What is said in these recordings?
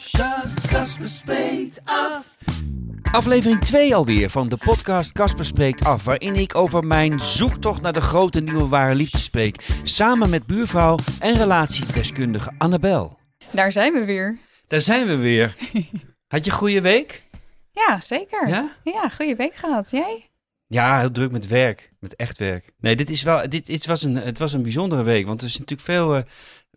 Podcast, Casper spreekt af. Aflevering 2 alweer van de podcast Casper Spreekt Af, waarin ik over mijn zoektocht naar de grote nieuwe ware liefde spreek, samen met buurvrouw en relatiedeskundige Annabel. Daar zijn we weer. Daar zijn we weer. Had je een goede week? Ja, zeker. Ja? Ja, goede week gehad. Jij? Ja, heel druk met werk, met echt werk. Nee, dit is wel, dit, het, was een, het was een bijzondere week, want er is natuurlijk veel, eh,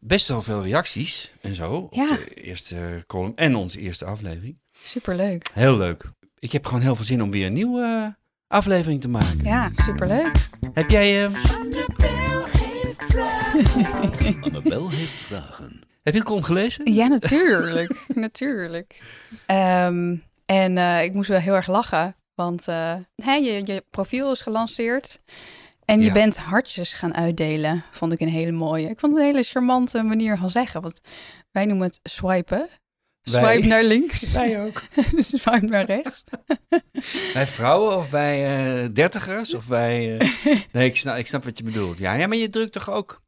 best wel veel reacties en zo op Ja. de eerste column en onze eerste aflevering. Superleuk. Heel leuk. Ik heb gewoon heel veel zin om weer een nieuwe eh, aflevering te maken. Ja, superleuk. Heb jij, eh, Annabel heeft vragen. Annabel heeft vragen. heb je de column gelezen? Ja, natuurlijk. natuurlijk. Ehm, en eh, ik moest wel heel erg lachen, want eh, hè, je, je profiel is gelanceerd. En je Ja. bent hartjes gaan uitdelen, vond ik een hele mooie. Ik vond het een hele charmante manier van zeggen, want wij noemen het swipen. Wij? Swipe naar links, Wij ook. swipe naar rechts. Wij vrouwen of wij eh, dertigers of wij... eh, Nee, ik snap, ik snap wat je bedoelt. Ja, ja, maar je drukt toch ook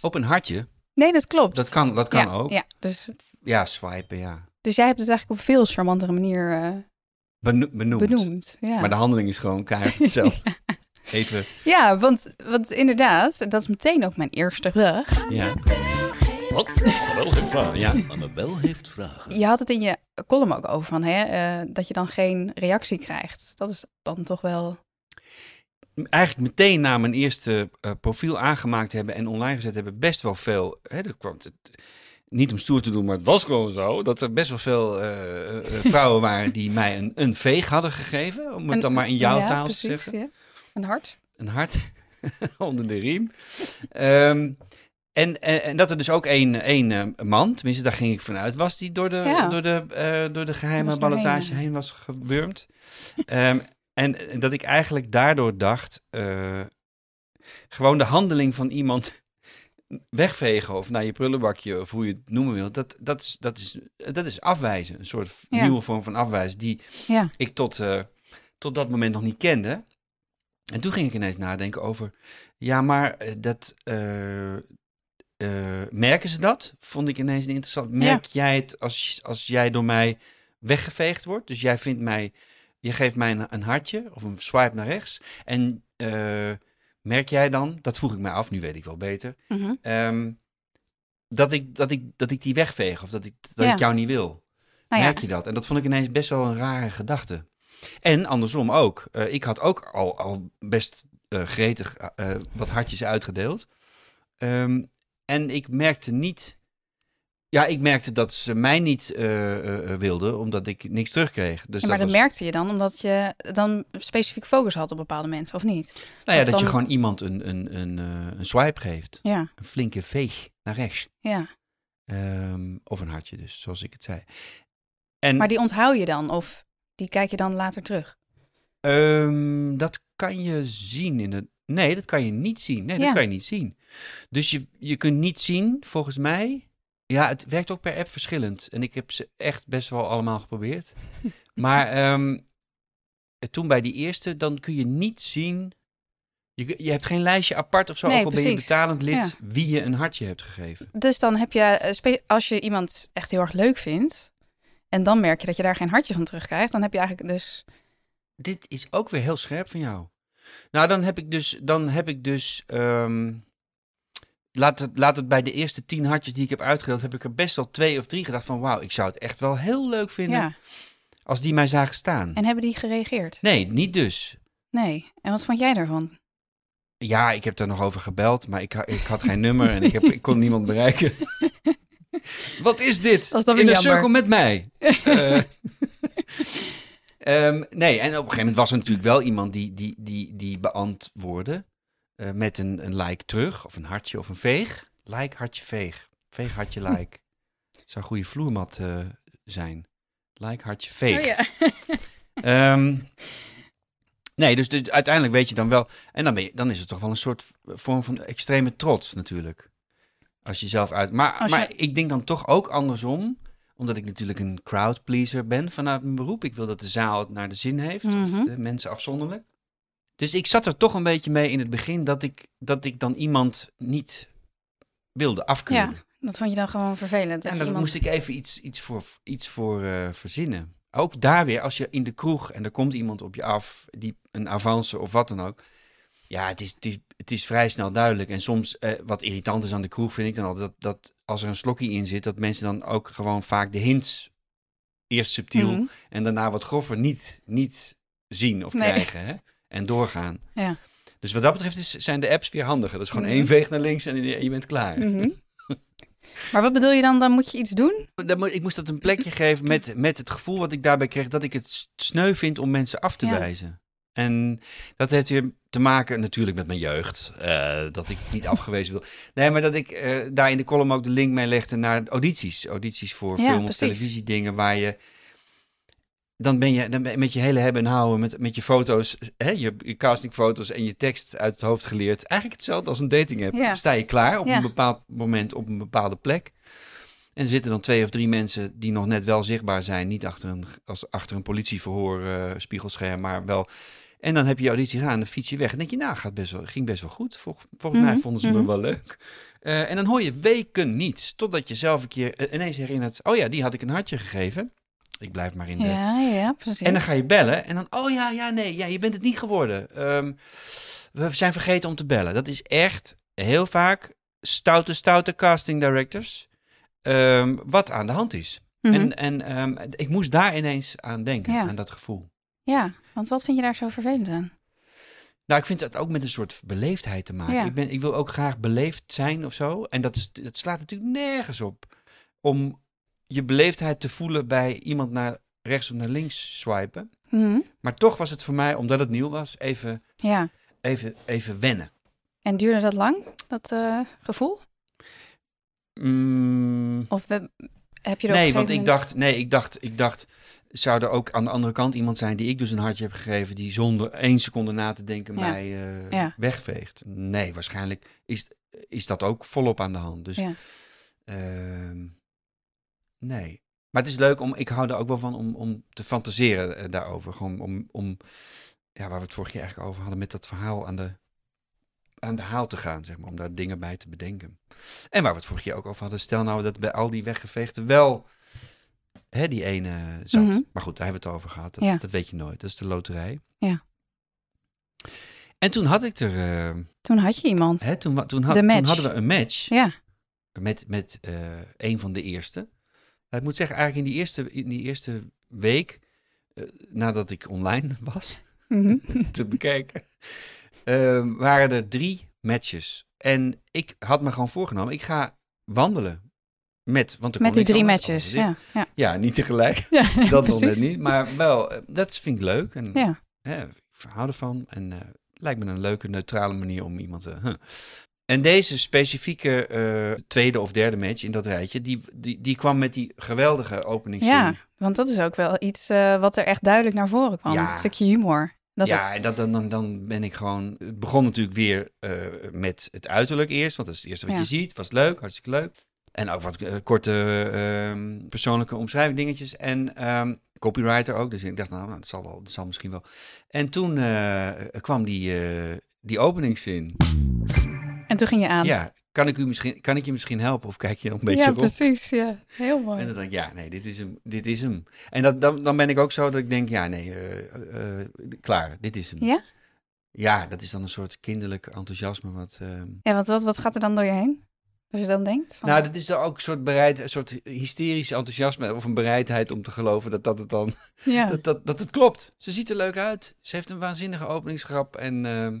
op een hartje? Nee, dat klopt. Dat kan, dat kan ja, ook. Ja, dus, Ja, swipen, ja. dus jij hebt het eigenlijk op een veel charmantere manier eh, Beno- benoemd. benoemd. Ja. Maar de handeling is gewoon keihard hetzelfde. Even, Ja, want, want inderdaad, dat is meteen ook mijn eerste rug. ja. Wat? Annabel heeft vragen. Ja. Annabel heeft vragen. Je had het in je column ook over van, hè, eh, dat je dan geen reactie krijgt. Dat is dan toch wel... Eigenlijk meteen na mijn eerste eh, profiel aangemaakt hebben en online gezet hebben, best wel veel. Hè, er kwam het, niet om stoer te doen, maar het was gewoon zo. Dat er best wel veel eh, vrouwen waren die mij een, een veeg hadden gegeven. Om het Een- dan maar in jouw ja, taal precies, te zeggen. Ja. Een hart. een hart onder de riem. Ehm, en, en, en dat er dus ook één, één eh, man, tenminste daar ging ik vanuit, was die door de, Ja. door de, eh, door de geheime ballotage heen was gewurmd. Ehm, en dat ik eigenlijk daardoor dacht, eh, gewoon de handeling van iemand wegvegen of naar je prullenbakje of hoe je het noemen wilt, dat, dat, is, dat, is, dat is afwijzen. Een soort Ja. nieuwe vorm van afwijzen die Ja. ik tot, tot dat moment nog niet kende. En toen ging ik ineens nadenken over, ja, maar eh, dat, eh, eh, merken ze dat? Vond ik ineens interessant. Merk jij het als, als jij door mij weggeveegd wordt? Dus jij vindt mij, je geeft mij een, een hartje of een swipe naar rechts. En merk jij dan, dat vroeg ik mij af, nu weet ik wel beter, Mhm. ehm, dat, ik, dat, ik, dat ik die wegveeg of dat ik, dat Ja. ik jou niet wil? Nou ja, Merk je dat? En dat vond ik ineens best wel een rare gedachte. En andersom ook. Eh, ik had ook al, al best eh, gretig eh, wat hartjes uitgedeeld. Ehm, en ik merkte niet... Ja, ik merkte dat ze mij niet wilden, omdat ik niks terugkreeg. Dus Ja, maar dat dat was, merkte je dan omdat je dan specifiek focus had op bepaalde mensen, of niet? nou ja, dat je dan- gewoon iemand een, een, een, een swipe geeft. Ja, Een flinke veeg naar rechts. ja. Ehm, of een hartje dus, zoals ik het zei. En, Maar die onthoud je dan, of die kijk je dan later terug? Ehm, dat kan je zien in het. Nee, dat kan je niet zien. Nee, dat kan je niet zien. Dus je, je kunt niet zien, volgens mij. Ja, het werkt ook per app verschillend. En ik heb ze echt best wel allemaal geprobeerd. maar ehm, toen bij die eerste, dan kun je niet zien. Je, je hebt geen lijstje apart of zo, Nee, ook al ben je precies. betalend lid, Ja. wie je een hartje hebt gegeven. Dus dan heb je, eh, als je iemand echt heel erg leuk vindt, en dan merk je dat je daar geen hartje van terugkrijgt, dan heb je eigenlijk dus... Dit is ook weer heel scherp van jou. Nou, dan heb ik dus, dan heb ik dus, ehm, laat, het, laat het bij de eerste tien hartjes die ik heb uitgedeeld, heb ik er best wel twee of drie gedacht van, wauw, ik zou het echt wel heel leuk vinden Ja. als die mij zagen staan. En hebben die gereageerd? Nee, niet dus. Nee. En wat vond jij daarvan? Ja, ik heb daar nog over gebeld, maar ik, ik had geen nummer en ik, heb, ik kon niemand bereiken. Wat is dit? Dat is dan weer In een cirkel met mij. Eh, ehm, nee, en op een gegeven moment was er natuurlijk wel iemand die, die, die, die beantwoordde eh, met een, een like terug, of een hartje of een veeg. Like, hartje, veeg. Veeg, hartje, like. Zou een goede vloermat eh, zijn. Like hartje fake. Oh ja. Ehm, nee, dus, dus uiteindelijk weet je dan wel. En dan, ben je, dan is het toch wel een soort vorm van extreme trots natuurlijk. Als je zelf uit. Maar, je- maar ik denk dan toch ook andersom. Omdat ik natuurlijk een crowd pleaser ben vanuit mijn beroep. Ik wil dat de zaal het naar de zin heeft. Mhm. Of de mensen afzonderlijk. Dus ik zat er toch een beetje mee in het begin dat ik, dat ik dan iemand niet wilde afkeuren. Ja, dat vond je dan gewoon vervelend. En dat daar iemand... moest ik even iets, iets voor, iets voor eh, verzinnen. Ook daar weer, als je in de kroeg en er komt iemand op je af, die een avance of wat dan ook. Ja, het is, het is, het is vrij snel duidelijk. En soms, eh, wat irritant is aan de kroeg, vind ik dan altijd dat, dat als er een slokje in zit, dat mensen dan ook gewoon vaak de hints eerst subtiel Mhm. en daarna wat groffer niet, niet zien of Nee. krijgen. Hè? En doorgaan. Ja. Dus wat dat betreft is, zijn de apps weer handiger. Dat is gewoon Mhm. één veeg naar links en je je bent klaar. Mhm. Maar wat bedoel je dan? Dan moet je iets doen? Dan moet- Ik moest dat een plekje geven met, met het gevoel wat ik daarbij kreeg dat ik het sneu vind om mensen af te Ja. wijzen. En dat heeft weer te maken natuurlijk met mijn jeugd. eh, dat ik niet afgewezen wil. Nee, maar dat ik eh, daar in de column ook de link mee legde naar audities. Audities voor Ja, film of precies. televisiedingen waar je... Dan ben je dan ben je met je hele hebben en houden, met, met je foto's, hè, je, je castingfoto's en je tekst uit het hoofd geleerd. Eigenlijk hetzelfde als een dating app. Ja. Sta je klaar op Ja. een bepaald moment op een bepaalde plek. En er zitten dan twee of drie mensen die nog net wel zichtbaar zijn. Niet achter een, als, achter een politieverhoor eh, spiegelscherm, maar wel. En dan heb je je auditie gedaan en dan fiets je weg. En denk je, nou, gaat best wel, ging best wel goed. Vol- volgens mij Mhm, vonden ze mhm. me wel leuk. Eh, en dan hoor je weken niets. Totdat je zelf een keer eh, ineens herinnert. Oh ja, die had ik een hartje gegeven. Ik blijf maar in de... Ja, ja, precies. En dan ga je bellen en dan, oh ja, ja, nee, ja, je bent het niet geworden. Ehm, we zijn vergeten om te bellen. Dat is echt heel vaak stoute, stoute casting directors. ehm, wat aan de hand is. Mhm. En, en ehm, ik moest daar ineens aan denken, Ja. aan dat gevoel. Ja, want wat vind je daar zo vervelend aan? Nou, ik vind het ook met een soort beleefdheid te maken. Ja. Ik, ben, ik wil ook graag beleefd zijn of zo. En dat, is, dat slaat natuurlijk nergens op. Om je beleefdheid te voelen bij iemand naar rechts of naar links swipen. Mhm. Maar toch was het voor mij, omdat het nieuw was, even, Ja. even, even wennen. En duurde dat lang, dat eh, gevoel? Mm, Of we, heb je er nee, want ik dacht, nee, ik dacht, ik dacht, zou er ook aan de andere kant iemand zijn die ik dus een hartje heb gegeven, die zonder één seconde na te denken Ja. mij Ja. wegveegt? Nee, waarschijnlijk is, is dat ook volop aan de hand. Dus Ja. ehm, nee. Maar het is leuk om, ik hou er ook wel van om, om te fantaseren eh, daarover. Gewoon om, om, ja, waar we het vorige keer eigenlijk over hadden, met dat verhaal aan de, aan de haal te gaan, zeg maar, om daar dingen bij te bedenken. En waar we het vorige keer ook over hadden, stel nou dat bij al die weggeveegden wel hè, die ene zat. Mhm. Maar goed, daar hebben we het over gehad. Dat, Ja. dat weet je nooit. Dat is de loterij. Ja. En toen had ik er, eh, Toen had je iemand. hè, toen, toen, had, hadden we een match Ja. met, met eh, een van de eerste. Ik moet zeggen, eigenlijk in die eerste, in die eerste week, eh, nadat ik online was, Mhm. te bekijken, eh, waren er drie matches. En ik had me gewoon voorgenomen, ik ga wandelen met, want er Met die drie matches. Ja. Ja. Ja, niet tegelijk. ja. Dat net precies. niet. Maar wel, eh, dat vind ik leuk. En Ja. hè, ik hou ervan. En eh, lijkt me een leuke, neutrale manier om iemand te... huh. En deze specifieke eh, tweede of derde match in dat rijtje, die, die, die kwam met die geweldige openingszin. ja, want dat is ook wel iets eh, wat er echt duidelijk naar voren kwam. Ja. Een stukje humor. Dat ja, en dat, dan, dan, dan ben ik gewoon... Het begon natuurlijk weer eh, met het uiterlijk eerst, want dat is het eerste wat Ja. je ziet. Was leuk, hartstikke leuk. En ook wat eh, korte ehm, persoonlijke omschrijving dingetjes. En ehm, copywriter ook, dus ik dacht, nou, nou, dat, zal wel, dat zal misschien wel. En toen eh, kwam die, eh, die openingszin. En toen ging je aan. Ja, kan ik, u misschien, kan ik je misschien helpen of kijk je een beetje ja rond? precies. Ja. Heel mooi. En dan dacht ik, ja, nee, dit is hem. Dit is hem. En dat, dan, dan ben ik ook zo dat ik denk, ja, nee, klaar, dit is hem. Ja? Ja, dat is dan een soort kinderlijk enthousiasme. Wat, ehm, Ja, wat, wat, wat gaat er dan door je heen? Als je dan denkt? Van, Nou, dat is dan ook een soort, bereid, een soort hysterisch enthousiasme of een bereidheid om te geloven dat, dat, het dan, ja. dat, dat, dat het klopt. Ze ziet er leuk uit. Ze heeft een waanzinnige openingsgrap en, ehm,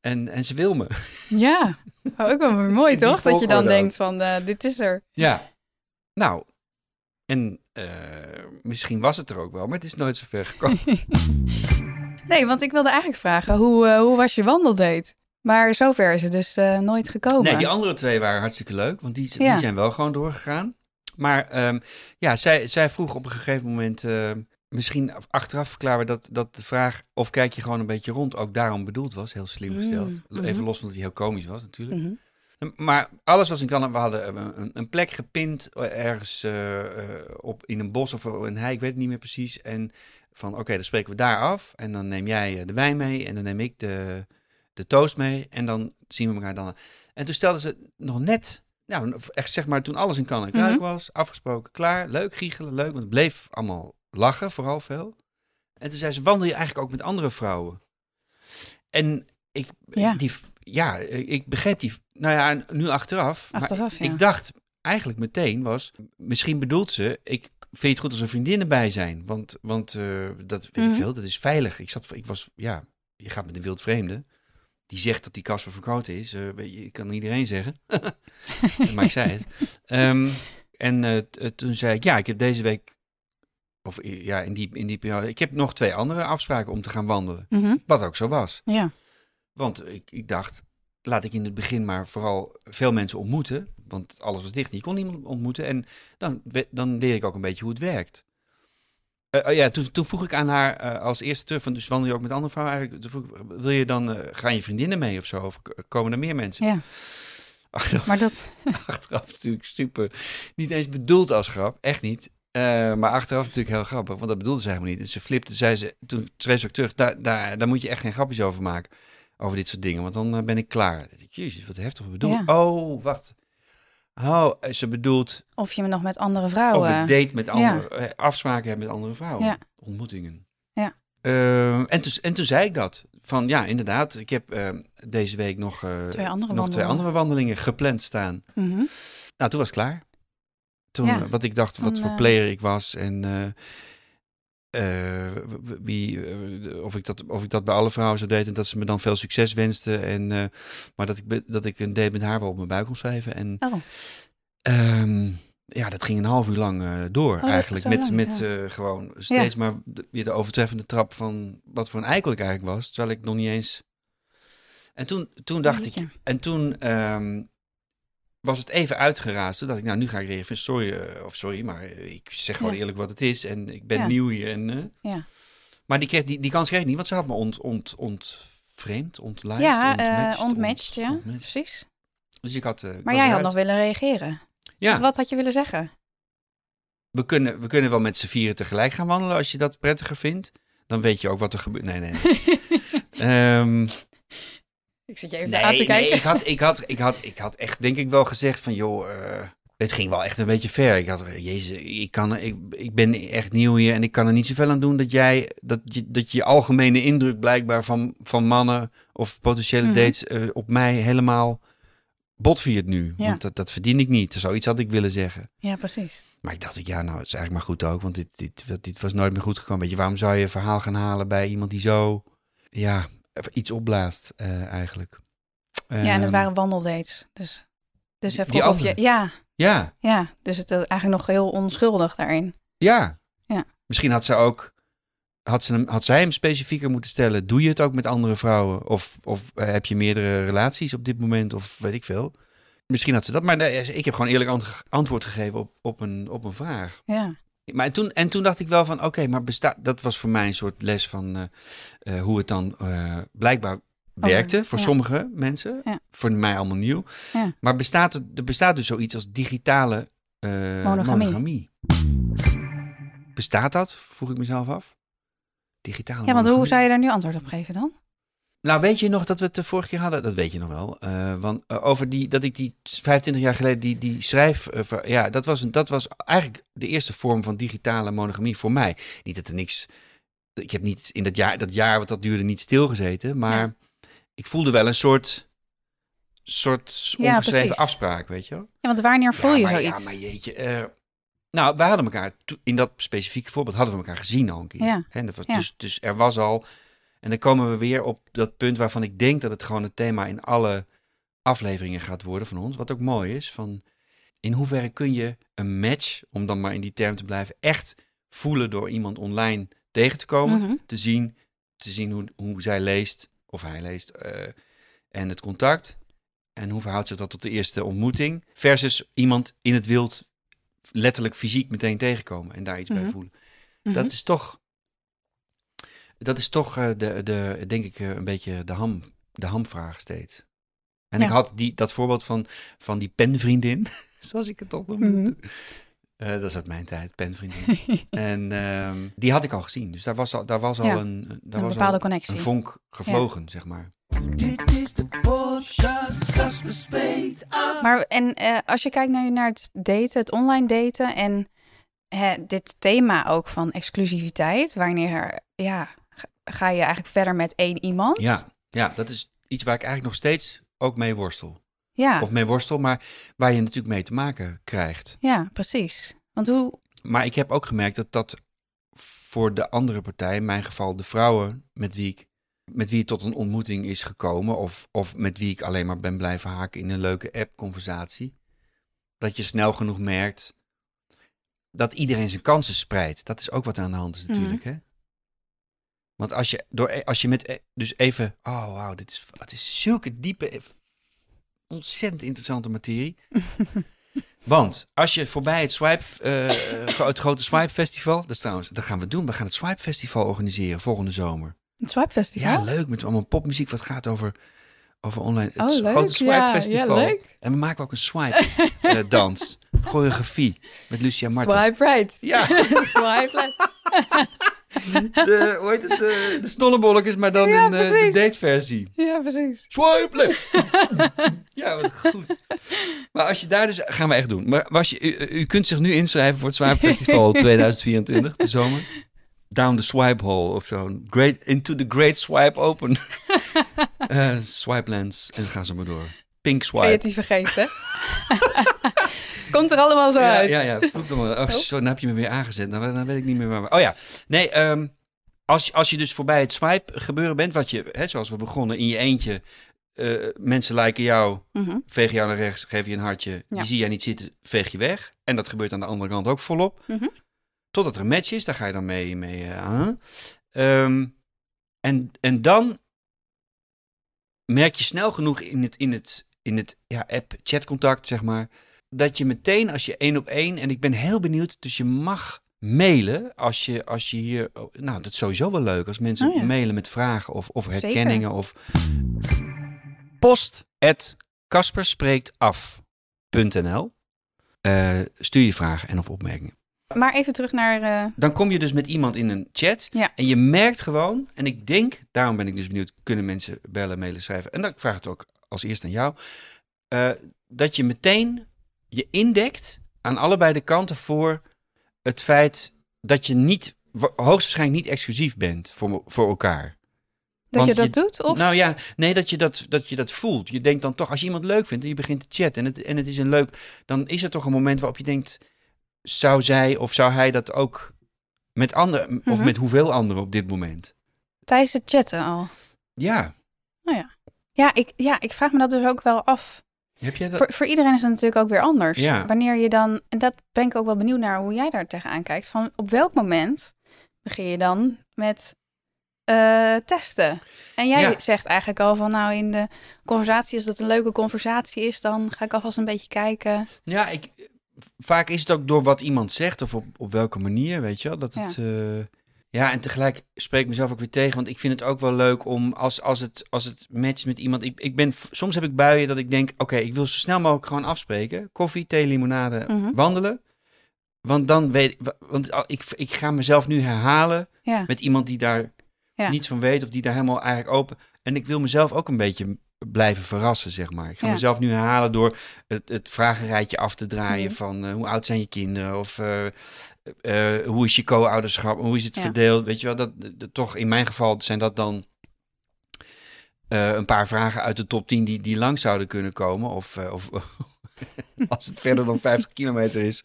en, en ze wil me. ja. Oh, ook wel mooi, toch? Dat je dan denkt van, eh, dit is er. Ja. Nou, en eh, misschien was het er ook wel, maar het is nooit zo ver gekomen. Nee, want ik wilde eigenlijk vragen, hoe, eh, hoe was je wandeldate? Maar zover is het dus eh, nooit gekomen. Nee, die andere twee waren hartstikke leuk, want die, Ja. die zijn wel gewoon doorgegaan. Maar ehm, ja, zij, zij vroeg op een gegeven moment, ehm, misschien achteraf verklaren we dat, dat de vraag of kijk je gewoon een beetje rond ook daarom bedoeld was. Heel slim gesteld. Mm. Even los van dat hij heel komisch was natuurlijk. Mhm. Maar alles was in Canada. We hadden een, een plek gepind eh, ergens eh, op, in een bos of een hei, ik weet het niet meer precies. En van oké, dan spreken we daar af. En dan neem jij de wijn mee en dan neem ik de, de toast mee. En dan zien we elkaar dan. En toen stelden ze nog net, nou echt zeg maar toen alles in kan en kruik Mhm. was, afgesproken, klaar, leuk, giechelen, leuk. Want het bleef allemaal lachen, vooral veel. En toen zei ze, wandel je eigenlijk ook met andere vrouwen? En ik, Ja. die, ja, ik begreep die, nou ja, nu achteraf. maar Achteraf, ja. Ik dacht eigenlijk meteen was, misschien bedoelt ze, ik vind je het goed als er vriendinnen bij zijn. Want, want eh, dat weet Mhm. ik veel, dat is veilig. Ik, zat, ik was, ja, je gaat met een wildvreemde. Die zegt dat die Casper verkoten is. weet je, ik kan iedereen zeggen. maar ik zei het. Ehm, en eh, eh, toen zei ik, ja, ik heb deze week, of ja, in die, in die periode, ik heb nog twee andere afspraken om te gaan wandelen. Mhm. Wat ook zo was. Ja. Want ik, ik dacht, laat ik in het begin maar vooral veel mensen ontmoeten. Want alles was dicht je kon niemand ontmoeten. En dan, dan leer ik ook een beetje hoe het werkt. Eh, oh ja, toen, toen vroeg ik aan haar eh, als eerste terug, van, dus wandel je ook met andere vrouwen eigenlijk? Toen vroeg ik, wil je dan, eh, gaan je vriendinnen mee of zo? Of komen er meer mensen? ja, Achteraf, maar dat... achteraf natuurlijk super, niet eens bedoeld als grap, echt niet. Maar achteraf natuurlijk heel grappig, want dat bedoelde ze helemaal niet. En ze flipte, zei ze, toen schreef ze ook terug, daar, daar, daar moet je echt geen grapjes over maken. Over dit soort dingen, want dan ben ik klaar. Jezus, wat heftig bedoeld. Ja. Oh, wacht. Oh, ze bedoelt Of je nog met andere of vrouwen... ik date met andere, eh, afspraken heb met andere vrouwen. Ja. Ontmoetingen. Ja. Eh, en, toen, en toen zei ik dat. Van ja, inderdaad, ik heb eh, deze week nog, eh, Twee andere nog twee wandelingen. andere wandelingen gepland staan. Mhm. Nou, toen was het klaar. Toen, Ja. eh, wat ik dacht, wat voor player ik was en eh, wie, eh, of, ik dat, of ik dat bij alle vrouwen zou daten en dat ze me dan veel succes wensten. En, eh, maar dat ik, dat ik een date met haar wel op mijn buik kon schrijven. En Oh, ehm, ja, dat ging een half uur lang door dat eigenlijk. Met, lang, met ja. gewoon steeds maar de, weer de overtreffende trap van wat voor een eikel ik eigenlijk was. Terwijl ik nog niet eens... En toen, toen dacht ik... En toen ehm, was het even uitgeraasd. Toen dacht ik, nou, nu ga ik reageren. Sorry, eh, of sorry, maar eh, ik zeg gewoon Ja. eerlijk wat het is. En ik ben Ja. nieuw hier. En, eh, Ja. Maar die, kreeg, die, die kans kreeg ik niet, want ze had me ont, ont, ontvreemd, ontluid, ja, ontmatcht, ontmatched, ja, precies. Dus ik had... Maar jij had nog willen reageren. Ja, Want Wat had je willen zeggen? we kunnen, we kunnen wel met z'n vieren tegelijk gaan wandelen als je dat prettiger vindt. Dan weet je ook wat er gebeurt. Nee, nee. nee. Ehm, Ik zit je even nee, aan te nee, kijken. ik had, ik, had, ik, had, ik had echt denk ik wel gezegd van joh, eh, het ging wel echt een beetje ver. Ik had, jezus, ik, kan, ik, ik ben echt nieuw hier en ik kan er niet zoveel aan doen dat jij, dat je, dat je algemene indruk blijkbaar van, van mannen of potentiële Mhm. dates eh, op mij helemaal botviert nu. Ja. Want dat, dat verdien ik niet. Zoiets had ik willen zeggen. Ja, precies. Maar ik dacht, ja, nou, het is eigenlijk maar goed ook, want dit, dit, dit was nooit meer goed gekomen. Weet je, waarom zou je een verhaal gaan halen bij iemand die zo, ja, iets opblaast eh, eigenlijk? ja, en het Ehm, waren wandeldates. Dus, dus Die of je... Ja, Ja, ja, dus het eh, eigenlijk nog heel onschuldig daarin. ja. Ja. Misschien had ze ook, had, ze hem, had zij hem specifieker moeten stellen, doe je het ook met andere vrouwen? Of, of eh, heb je meerdere relaties op dit moment? Of weet ik veel. Misschien had ze dat, maar nee, ik heb gewoon eerlijk ant- antwoord gegeven op, op, een, op een vraag. Ja, Maar toen, en toen dacht ik wel van, oké, maar bestaat, dat was voor mij een soort les van eh, eh, hoe het dan eh, blijkbaar werkte voor ja. sommige mensen. Ja. Voor mij allemaal nieuw. Ja. Maar bestaat er, er bestaat dus zoiets als digitale Monogamie. monogamie. Bestaat dat? Vroeg ik mezelf af. Digitale ja want hoe zou je daar nu antwoord op geven dan? Nou, weet je nog dat we het de vorige keer hadden? Dat weet je nog wel. Eh, want eh, over die, dat ik die 25 jaar geleden die, die schrijf... eh, ver- ja, dat was, een, dat was eigenlijk de eerste vorm van digitale monogamie voor mij. Niet dat er niks... Ik heb niet in dat jaar, dat jaar wat dat duurde, niet stilgezeten. Maar ik voelde wel een soort, soort ongeschreven afspraak, weet je wel? Ja, want wanneer voel ja, je maar, zoiets? Ja, maar jeetje. nou, we hadden elkaar, in dat specifieke voorbeeld, hadden we elkaar gezien al een keer. Ja. Hè, dat was, Ja. dus, dus er was al, en dan komen we weer op dat punt waarvan ik denk dat het gewoon het thema in alle afleveringen gaat worden van ons. Wat ook mooi is, van in hoeverre kun je een match, om dan maar in die term te blijven, echt voelen door iemand online tegen te komen, Mhm. te zien, te zien hoe, hoe zij leest, of hij leest, eh, en het contact. En hoe verhoudt zich dat tot de eerste ontmoeting? Versus iemand in het wild letterlijk fysiek meteen tegenkomen en daar iets bij Mhm. voelen. Mhm. Dat is toch, dat is toch eh, de, de, denk ik, eh, een beetje de, ham, de hamvraag steeds. En Ja. ik had die, dat voorbeeld van, van die penvriendin, zoals ik het toch noemde. Mhm. Eh, dat is uit mijn tijd, penvriendin. en ehm, die had ik al gezien. Dus daar was al, daar was al een, daar een was bepaalde al connectie. een vonk gevlogen, zeg maar. Dit is de podcast. Maar en eh, als je kijkt naar, naar het daten, het online daten en hè, dit thema ook van exclusiviteit, wanneer ja, ga- je eigenlijk verder met één iemand? Ja, ja, dat is iets waar ik eigenlijk nog steeds ook mee worstel. ja, Of mee worstel, maar waar je natuurlijk mee te maken krijgt. ja, precies. Want hoe, Maar ik heb ook gemerkt dat dat voor de andere partij, in mijn geval de vrouwen met wie ik met wie het tot een ontmoeting is gekomen, of, of met wie ik alleen maar ben blijven haken in een leuke app-conversatie, dat je snel genoeg merkt dat iedereen zijn kansen spreidt. Dat is ook wat aan de hand is natuurlijk, hè? Want als je, door, als je met, e- dus even, oh wauw, dit is, het is zulke diepe, eh, ontzettend interessante materie. Want als je voorbij het Swipe, eh, het grote Swipe Festival, dat is trouwens, dat gaan we doen. We gaan het Swipe Festival organiseren volgende zomer. het Swipe Festival? Ja, leuk, met allemaal popmuziek wat gaat over, over online. Het Oh, leuk. grote Swipe ja, Festival. Ja, leuk. En we maken ook een Swipe eh, dans, choreografie met Lucia Martens. Swipe right. Ja, Swipe left. De, hoe heet het, de, de snollebolletjes, maar dan Ja, in eh, de dateversie. Ja, precies. Swipe left. ja, wat goed. Maar als je daar dus... Gaan we echt doen. Maar als je, u, u kunt zich nu inschrijven voor het Swipe Festival 2024, de zomer. Down the Swipe Hole of zo. Great, into the Great Swipe Open. Eh swipe Lands. En dan gaan ze maar door. Pink Swipe. Creatieve geest, hè? komt er allemaal zo ja, uit. ja, ja. Dan maar. Oh, zo, dan heb je me weer aangezet. Dan, dan weet ik niet meer waar. we- Oh ja. Nee, ehm, als, je- als je dus voorbij het swipe gebeuren bent, wat je, hè, zoals we begonnen, in je eentje, eh, mensen liken jou, Mhm. veeg jou naar rechts, geef je een hartje. Ja. Die zie jij niet zitten, veeg je weg. En dat gebeurt aan de andere kant ook volop. Mhm. Totdat er een match is, daar ga je dan mee, mee eh, aan. Ehm, en, en dan merk je snel genoeg in het, in het, in het ja, app-chatcontact, zeg maar, dat je meteen als je één op één, en ik ben heel benieuwd, dus je mag mailen als je, als je hier, oh, nou dat is sowieso wel leuk als mensen Oh ja. mailen met vragen of, of Zeker. herkenningen of post at kasperspreektaf.nl Eh, stuur je vragen en of opmerkingen. Maar even terug naar... eh, Dan kom je dus met iemand in een chat. Ja. En je merkt gewoon, en ik denk, daarom ben ik dus benieuwd, kunnen mensen bellen, mailen, schrijven. En dan vraag ik het ook als eerst aan jou. eh, dat je meteen je indekt aan allebei de kanten voor het feit dat je niet, wa- hoogstwaarschijnlijk niet exclusief bent voor, voor elkaar. dat Want je dat doet? Of? Nou ja, nee, dat je dat, dat je dat voelt. Je denkt dan toch, als je iemand leuk vindt en je begint te chatten en het, en het is een leuk, dan is er toch een moment waarop je denkt, zou zij of zou hij dat ook met anderen, of Mhm. met hoeveel anderen op dit moment? Tijdens het chatten al. Ja, Ja ik, ja, ik vraag me dat dus ook wel af. Heb jij dat? Voor, voor iedereen is het natuurlijk ook weer anders. Ja. Wanneer je dan, en dat ben ik ook wel benieuwd naar hoe jij daar tegenaan kijkt. Van op welk moment begin je dan met eh, testen? En jij Ja. zegt eigenlijk al van nou in de conversatie, als dat een leuke conversatie is, dan ga ik alvast een beetje kijken. Ja, ik, vaak is het ook door wat iemand zegt of op, op welke manier, weet je wel. Dat het, eh, ja, en tegelijk spreek ik mezelf ook weer tegen, want ik vind het ook wel leuk om als, als, het, als het matcht met iemand. Ik, ik ben, soms heb ik buien dat ik denk, oké, ik wil zo snel mogelijk gewoon afspreken. Koffie, thee, limonade, Mhm. wandelen. Want dan weet ik, want ik, ik ga mezelf nu herhalen Ja, met iemand die daar Ja. niets van weet of die daar helemaal eigenlijk open. En ik wil mezelf ook een beetje blijven verrassen, zeg maar. Ik ga Ja. mezelf nu herhalen door het, het vragenrijtje af te draaien Mhm. van eh, hoe oud zijn je kinderen of eh, eh, hoe is je co-ouderschap, hoe is het Ja. verdeeld, weet je wel. Dat, dat- toch in mijn geval zijn dat dan eh, een paar vragen uit de top 10 die, die lang zouden kunnen komen. Of, eh, of als het verder dan 50 kilometer is,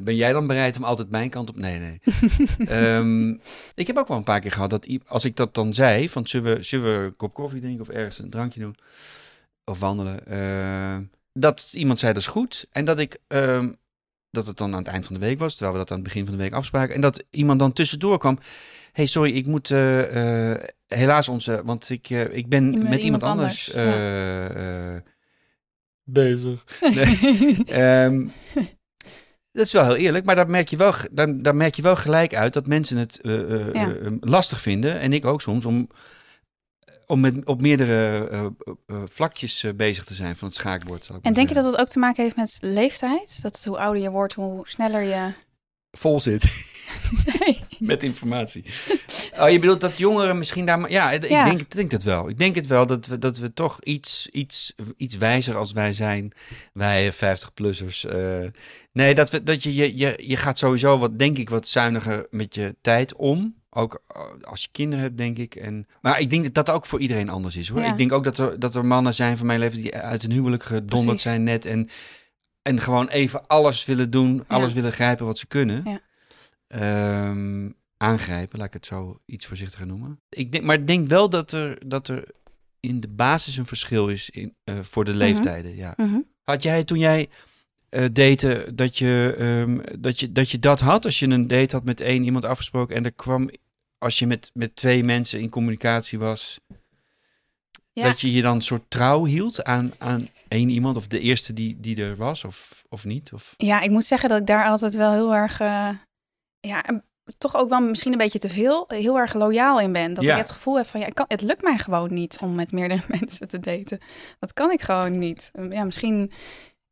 ben jij dan bereid om altijd mijn kant op? Nee, nee. Ehm, ik heb ook wel een paar keer gehad dat als ik dat dan zei, van zullen we, zullen we een kop koffie drinken of ergens een drankje doen of wandelen, eh, dat iemand zei dat is goed en dat ik ehm, dat het dan aan het eind van de week was, terwijl we dat aan het begin van de week afspraken en dat iemand dan tussendoor kwam. hey, sorry, ik moet eh, eh, helaas onze, want ik, eh, ik ben met, Met iemand, iemand anders, anders, eh, eh, bezig. Nee. Ehm, Dat is wel heel eerlijk, maar daar merk je wel, daar, daar merk je wel gelijk uit dat mensen het eh, eh, Ja. eh, lastig vinden. En ik ook soms, om, om met, op meerdere eh, eh, vlakjes eh, bezig te zijn van het schaakbord. zal ik En denk je dat het ook te maken heeft met leeftijd? Dat het hoe ouder je wordt, hoe sneller je... vol zit Nee. met informatie? Oh, je bedoelt dat jongeren misschien daar... maar- Ja, ik Ja. denk, ik denk het wel. Ik denk het wel dat we, dat we toch iets, iets, iets wijzer als wij zijn. Wij 50-plussers. eh nee, dat, we, dat je, je, je, je gaat sowieso wat, denk ik, wat zuiniger met je tijd om. Ook eh, als je kinderen hebt, denk ik. En, maar ik denk dat dat ook voor iedereen anders is, hoor. Ja. Ik denk ook dat er, dat er mannen zijn van mijn leven die uit een huwelijk gedonderd Precies. zijn net. En, en gewoon even alles willen doen, alles willen grijpen wat ze kunnen. Ja. Ehm, aangrijpen, laat ik het zo iets voorzichtiger noemen. Ik denk, maar ik denk wel dat er, dat er in de basis een verschil is in, eh, voor de leeftijden. Ja. Mhm. Had jij toen jij date, dat je, ehm, dat, je, dat je dat had? Als je een date had met één iemand afgesproken en er kwam, als je met, met twee mensen in communicatie was, Ja. dat je je dan een soort trouw hield aan, aan één iemand of de eerste die, die er was of, of niet? Of... Ja, ik moet zeggen dat ik daar altijd wel heel erg, eh, ja, toch ook wel misschien een beetje te veel, heel erg loyaal in ben. Dat Ja. ik het gevoel heb van, ja, ik kan, het lukt mij gewoon niet om met meerdere mensen te daten. Dat kan ik gewoon niet. Ja, misschien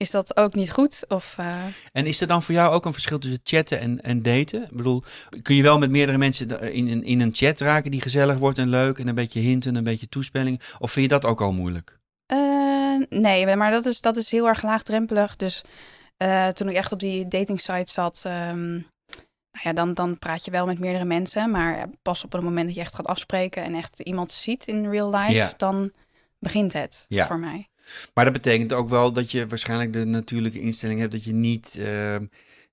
is dat ook niet goed of... eh, En is er dan voor jou ook een verschil tussen chatten en, en daten? Ik bedoel, kun je wel met meerdere mensen in, in, in een chat raken die gezellig wordt en leuk en een beetje hinten, een beetje toespelling? Of vind je dat ook al moeilijk? Eh, nee, maar dat is, dat is heel erg laagdrempelig. Dus eh, toen ik echt op die dating site zat, ehm, nou ja, dan, dan praat je wel met meerdere mensen. Maar pas op het moment dat je echt gaat afspreken en echt iemand ziet in real life, Ja. dan begint het Ja. voor mij. Maar dat betekent ook wel dat je waarschijnlijk de natuurlijke instelling hebt dat je niet ehm,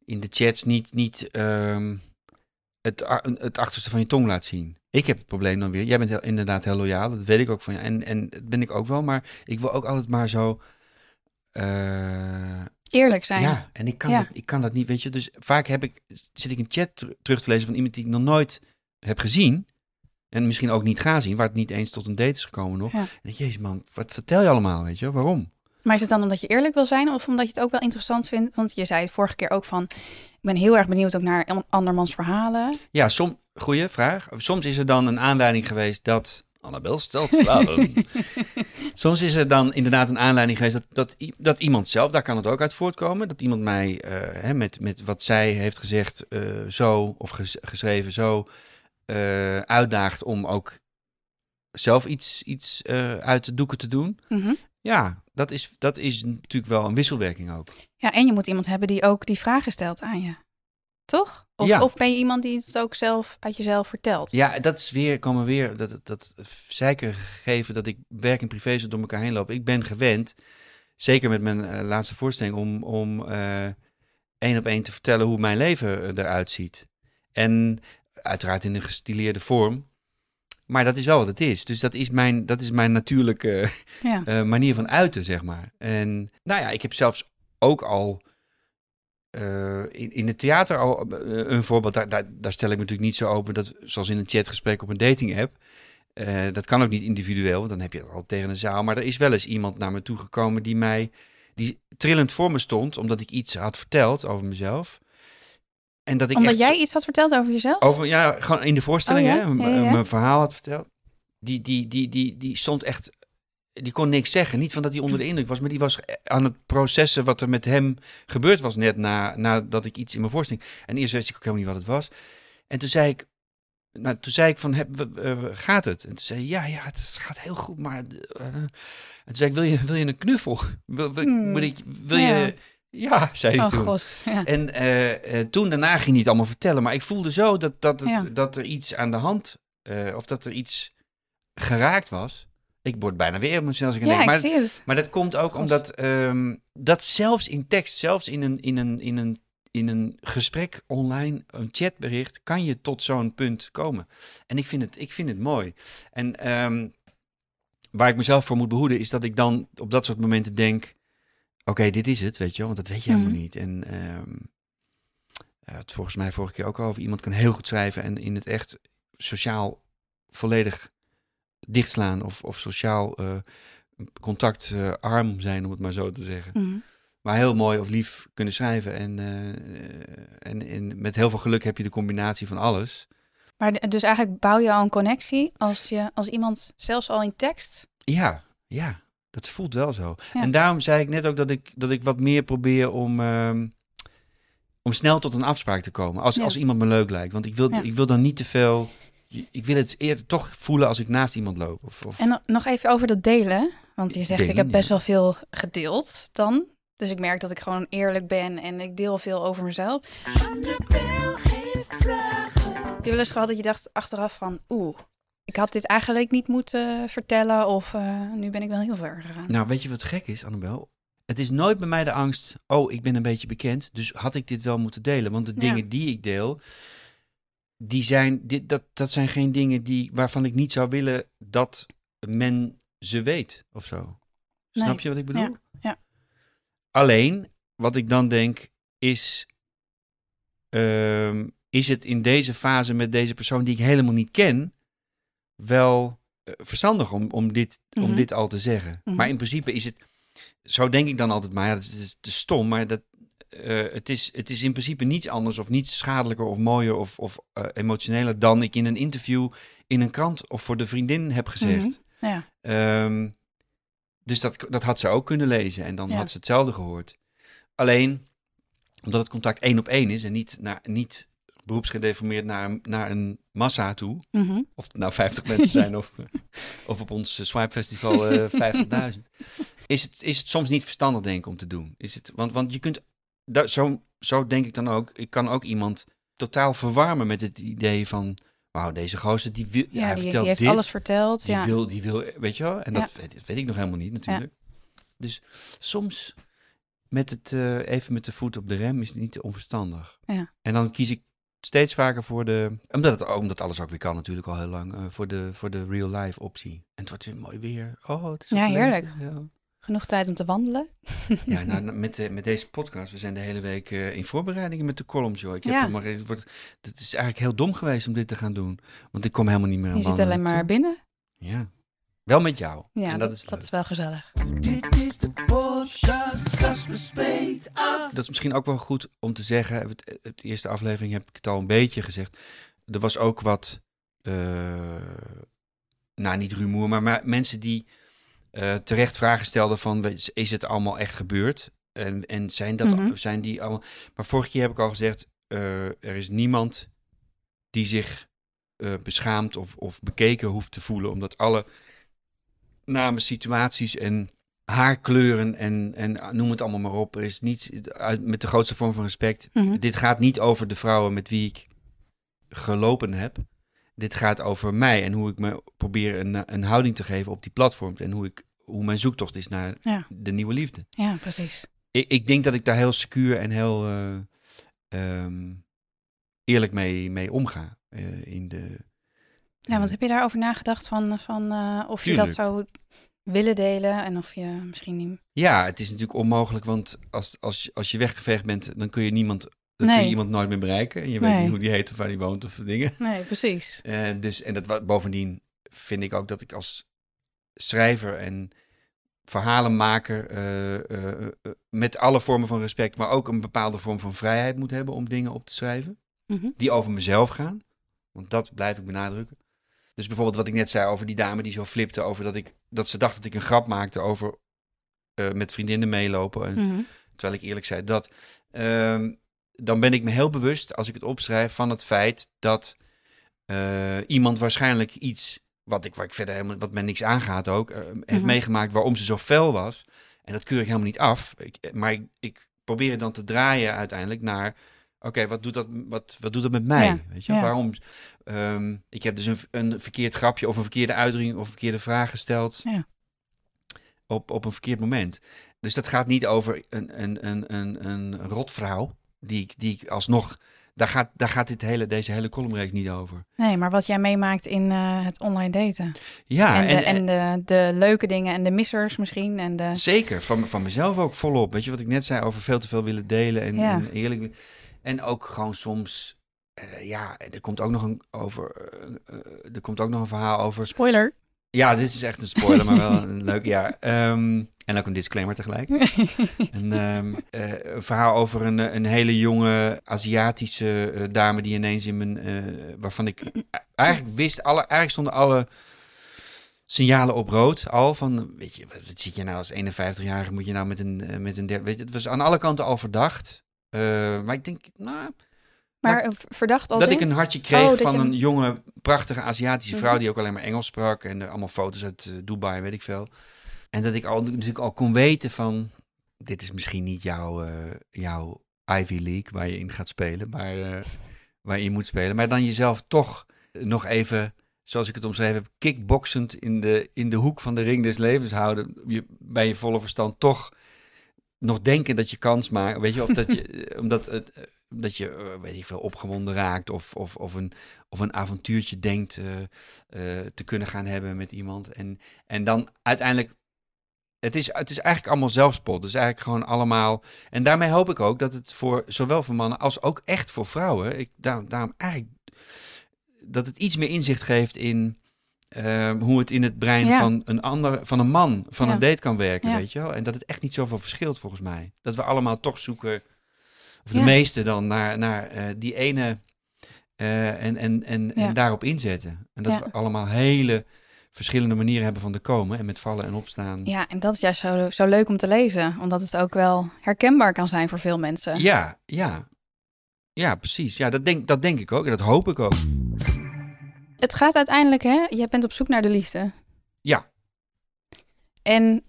in de chats niet, niet ehm, het, het achterste van je tong laat zien. Ik heb het probleem dan weer. Jij bent heel, inderdaad heel loyaal, dat weet ik ook van je. En, en dat ben ik ook wel, maar ik wil ook altijd maar zo. eh, Eerlijk zijn. Ja, en ik kan, Ja. Dat, ik kan dat niet, weet je. Dus vaak heb ik, zit ik een chat ter- terug te lezen van iemand die ik nog nooit heb gezien. En misschien ook niet ga zien, waar het niet eens tot een date is gekomen nog. Ja. En jezus man, wat vertel je allemaal, weet je? Waarom? Maar is het dan omdat je eerlijk wil zijn of omdat je het ook wel interessant vindt? Want je zei vorige keer ook van, ik ben heel erg benieuwd ook naar an- andermans verhalen. Ja, som, goeie vraag. Soms is er dan een aanleiding geweest dat... Annabel stelt vragen. Soms is er dan inderdaad een aanleiding geweest dat, dat, dat iemand zelf, daar kan het ook uit voortkomen, dat iemand mij eh, hè, met, met wat zij heeft gezegd eh, zo, of ges- geschreven zo, eh, uitdaagt om ook zelf iets, iets eh, uit de doeken te doen. Mhm. Ja, dat is, dat is natuurlijk wel een wisselwerking ook. Ja, en je moet iemand hebben die ook die vragen stelt aan je. Toch? Of, Ja. of ben je iemand die het ook zelf uit jezelf vertelt? Ja, dat is weer, komen weer, dat, dat, dat zeker gegeven dat ik werk en privé zo door elkaar heen loop. Ik ben gewend, zeker met mijn eh, laatste voorstelling, om, om één op één te vertellen hoe mijn leven eruit ziet. En uiteraard in een gestileerde vorm. Maar dat is wel wat het is. Dus dat is mijn, dat is mijn natuurlijke Ja. eh, manier van uiten, zeg maar. En nou ja, ik heb zelfs ook al eh, in, in het theater al eh, een voorbeeld. Daar, daar, daar stel ik me natuurlijk niet zo open, dat, zoals in een chatgesprek op een dating app. Dat kan ook niet individueel, want dan heb je het al tegen een zaal. Maar er is wel eens iemand naar me toegekomen die mij, die trillend voor me stond, omdat ik iets had verteld over mezelf. En dat ik Omdat echt jij iets had verteld over jezelf? over, ja, gewoon in de voorstelling, Oh ja? hè, Ja, ja. mijn verhaal had verteld. Die, die, die, die, die stond echt, die kon niks zeggen. Niet van dat hij onder de indruk was, maar die was aan het processen wat er met hem gebeurd was net na, nadat ik iets in mijn voorstelling. En eerst wist ik ook helemaal niet wat het was. En toen zei ik, nou, toen zei ik van, heb, gaat het? En toen zei hij, ja, ja, het gaat heel goed, maar... eh, en toen zei ik, wil je, wil je een knuffel? Wil, wil, Hmm. moet ik, wil Ja. je... Ja, zei hij oh toen. god. Ja. En eh, eh, toen daarna ging hij het allemaal vertellen. Maar ik voelde zo dat, dat, het, Ja. dat er iets aan de hand... eh, of dat er iets geraakt was. Ik word bijna weer emotioneel als ik Ja, denk. Maar, dat komt ook God. omdat... ehm, dat zelfs in tekst, zelfs in een, in, een, in, een, in een gesprek online, een chatbericht... kan je tot zo'n punt komen. En ik vind het, ik vind het mooi. En ehm, waar ik mezelf voor moet behoeden... is dat ik dan op dat soort momenten denk... Oké, dit is het, weet je wel, want dat weet je helemaal Mhm. niet. En ehm, ja, het volgens mij vorige keer ook al over. Iemand kan heel goed schrijven en in het echt sociaal volledig dichtslaan of, of sociaal eh, contactarm zijn, om het maar zo te zeggen. Mhm. maar heel mooi of lief kunnen schrijven. En, eh, en, en met heel veel geluk heb je de combinatie van alles. Maar dus eigenlijk bouw je al een connectie als, je, als iemand, zelfs al in tekst. Ja, ja, dat voelt wel zo. Ja. En daarom zei ik net ook dat ik, dat ik wat meer probeer om, ehm, om snel tot een afspraak te komen. Als, Ja. als iemand me leuk lijkt. Want ik wil, Ja. ik wil dan niet te veel. Ik wil het eerder toch voelen als ik naast iemand loop. Of, of, En no- nog even over dat delen. Want je zegt, ik heb best ja. wel veel gedeeld dan. Dus ik merk dat ik gewoon eerlijk ben en ik deel veel over mezelf. Annabel. Heb je wel eens gehad dat je dacht achteraf van... Oeh, ik had dit eigenlijk niet moeten vertellen of eh, nu ben ik wel heel ver gegaan. Nou, weet je wat gek is, Annabel? Het is nooit bij mij de angst, oh, ik ben een beetje bekend, dus had ik dit wel moeten delen. Want de Ja. dingen die ik deel, die zijn, dit, dat, dat zijn geen dingen die, waarvan ik niet zou willen dat men ze weet of zo. Snap je wat ik bedoel? Ja, ja. Alleen, wat ik dan denk, is, ehm, is het in deze fase met deze persoon die ik helemaal niet ken, wel eh, verstandig om, om, dit, om Mhm. dit al te zeggen. Mhm. Maar in principe is het, zo denk ik dan altijd, maar ja, dat is, te stom, maar dat, eh, het, is, het is in principe niets anders of niets schadelijker of mooier of, of eh, emotioneler dan ik in een interview in een krant of voor de vriendin heb gezegd. Mhm. Ja. Ehm, dus dat, dat had ze ook kunnen lezen en dan Ja. had ze hetzelfde gehoord. Alleen, omdat het contact één op één is en niet, naar, niet beroepsgedeformeerd naar, naar een massa toe, Mhm. of het nou 50 mensen zijn of, of op ons eh, Swipe Festival eh 50.000, is het, is het soms niet verstandig denk ik om te doen. Is het, want, want je kunt, da- zo, zo denk ik dan ook, ik kan ook iemand totaal verwarmen met het idee van, wauw, deze gozer die wil, Ja, hij die, vertelt die heeft dit, alles verteld. die ja. wil, die wil, weet je wel? En dat, weet- dat weet ik nog helemaal niet natuurlijk. Dus soms met het eh, even met de voet op de rem is het niet onverstandig. Ja. En dan kies ik steeds vaker voor de, omdat, het, omdat alles ook weer kan natuurlijk al heel lang, eh, voor, de, voor de real life optie. En het wordt weer mooi weer. Oh, het is Ja, heerlijk. Ja. Genoeg tijd om te wandelen. Ja, nou, met, de- met deze podcast, we zijn de hele week eh, in voorbereidingen met de column, joh. Ik heb Ja. maar, het, wordt, het is eigenlijk heel dom geweest om dit te gaan doen. Want ik kom helemaal niet meer aan Je zit alleen maar toe. binnen. Ja, wel met jou. Ja, en dat, is leuk. dat is wel gezellig. Dit is de podcast af. Dat is misschien ook wel goed om te zeggen. Het, het eerste aflevering heb ik het al een beetje gezegd. Er was ook wat, eh, nou niet rumoer, maar, maar mensen die eh, terecht vragen stelden van, is het allemaal echt gebeurd? En, en zijn, dat, Mhm. zijn die allemaal... Maar vorige keer heb ik al gezegd, eh, er is niemand die zich eh, beschaamd of, of bekeken hoeft te voelen, omdat alle namen, situaties en haarkleuren en, en noem het allemaal maar op. Er is niets uit, met de grootste vorm van respect. Mhm. Dit gaat niet over de vrouwen met wie ik gelopen heb. Dit gaat over mij en hoe ik me probeer een, een houding te geven op die platform. En hoe, ik, hoe mijn zoektocht is naar Ja. de nieuwe liefde. Ja, precies. Ik, ik denk dat ik daar heel secuur en heel eh, ehm, eerlijk mee, mee omga. eh, in de, Ja, want heb je daarover nagedacht van, van eh, of je dat zou willen delen en of je misschien niet... Ja, het is natuurlijk onmogelijk, want als, als, als je weggeveegd bent, dan kun je niemand, dan kun je iemand nooit meer bereiken. En je weet niet hoe die heet of waar die woont of dingen. Nee, precies. Eh, dus, en dat, bovendien vind ik ook dat ik als schrijver en verhalenmaker eh, eh, met alle vormen van respect, maar ook een bepaalde vorm van vrijheid moet hebben om dingen op te schrijven Mhm. die over mezelf gaan. Want dat blijf ik benadrukken. Dus bijvoorbeeld wat ik net zei over die dame die zo flipte over dat ik dat ze dacht dat ik een grap maakte over eh, met vriendinnen meelopen. En, Mhm. Terwijl ik eerlijk zei dat. ehm, dan ben ik me heel bewust als ik het opschrijf van het feit dat eh, iemand waarschijnlijk iets wat ik waar ik verder helemaal wat mij niks aangaat ook eh, heeft Mhm. meegemaakt waarom ze zo fel was. En dat keur ik helemaal niet af. Ik, maar ik, ik probeer het dan te draaien uiteindelijk naar oké, wat doet dat wat, wat doet dat met mij? Ja, Weet je, ja. waarom? Ehm, ik heb dus een, een verkeerd grapje of een verkeerde uitdrukking of een verkeerde vraag gesteld Ja. op, op een verkeerd moment. Dus dat gaat niet over een, een, een, een, een rotvrouw die, ik- die ik alsnog. Daar gaat, daar gaat dit hele, deze hele columnreeks niet over. Nee, maar wat jij meemaakt in eh, het online daten. Ja, en de, en, de, de leuke dingen en de missers misschien. En de... Zeker, van, van mezelf ook volop. Weet je wat ik net zei over veel te veel willen delen en, Ja. en eerlijk. En ook gewoon soms, eh, ja, er komt ook nog een over, eh, eh, er komt ook nog een verhaal over. Spoiler. Ja, dit is echt een spoiler, maar wel een leuk jaar. Ehm, en ook een disclaimer tegelijk. een, ehm, eh, een verhaal over een, een hele jonge Aziatische dame die ineens in mijn... waarvan ik eigenlijk wist, alle, eigenlijk stonden alle signalen op rood al. Van, weet je, wat, zit je nou als 51-jarige, moet je nou met een, met een derde... Weet je, het was aan alle kanten al verdacht. Maar ik denk, nou, Maar verdacht als dat in? ik een hartje kreeg Oh, dat van je- een jonge, prachtige Aziatische vrouw Mhm. die ook alleen maar Engels sprak en allemaal foto's uit eh, Dubai, weet ik veel. En dat ik al, natuurlijk al kon weten van, dit is misschien niet jouw, eh, jouw Ivy League waar je in gaat spelen, maar eh, waar je moet spelen. Maar dan jezelf toch nog even, zoals ik het omschreven heb, kickboxend in de, in de hoek van de ring des levens houden. Je, bij je volle verstand toch nog denken dat je kans maakt. Weet je, of dat je, omdat het, dat je, eh, weet ik veel, opgewonden raakt of, of, of, een, of een avontuurtje denkt eh, eh, te kunnen gaan hebben met iemand. En, en dan uiteindelijk, het is, het is eigenlijk allemaal zelfspot. Dus eigenlijk gewoon allemaal. En daarmee hoop ik ook dat het voor zowel voor mannen als ook echt voor vrouwen, ik, daar, daarom eigenlijk, dat het iets meer inzicht geeft in. eh, hoe het in het brein Ja. van een ander, van een man, van Ja. een date kan werken, Ja. weet je wel? En dat het echt niet zoveel verschilt volgens mij. Dat we allemaal toch zoeken, of de meeste dan, naar, naar eh, die ene eh, en, en, en, en daarop inzetten. En dat we allemaal hele verschillende manieren hebben van te komen en met vallen en opstaan. Ja, en dat is juist zo, zo leuk om te lezen. Omdat het ook wel herkenbaar kan zijn voor veel mensen. Ja, ja. Ja, precies. Ja, dat denk, dat denk ik ook en dat hoop ik ook. Het gaat uiteindelijk, hè? Je bent op zoek naar de liefde. Ja. En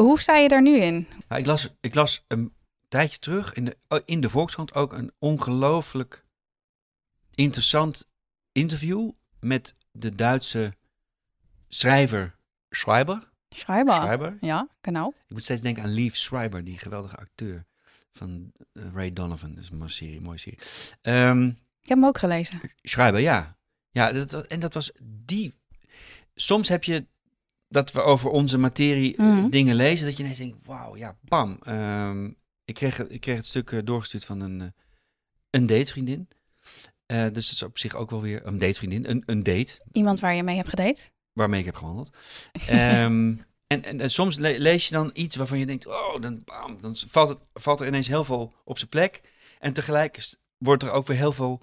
hoe sta je daar nu in? Nou, ik, las, ik las een tijdje terug in de, oh, in de Volkskrant ook een ongelooflijk interessant interview met de Duitse schrijver Schreiber. Schrijver. Schreiber. Ja, genau. Ik moet steeds denken aan Liev Schreiber, die geweldige acteur van eh, Ray Donovan. Dat is een mooie serie. Mooie serie. Ehm, Ik heb hem ook gelezen. Schreiber, ja. Ja, dat, en dat was die. Soms heb je dat we over onze materie eh, Mhm. dingen lezen, dat je ineens denkt: wauw, ja, bam. Ehm, ik, kreeg, ik kreeg het stuk eh, doorgestuurd van een, eh, een datevriendin. Eh, dus dat is op zich ook wel weer een datevriendin. Een, een date Iemand waar je mee hebt gedate. waarmee ik heb gewandeld. Ehm, en, en, en soms le- lees je dan iets waarvan je denkt: oh, dan, bam, dan valt, het, valt er ineens heel veel op zijn plek. En tegelijk wordt er ook weer heel veel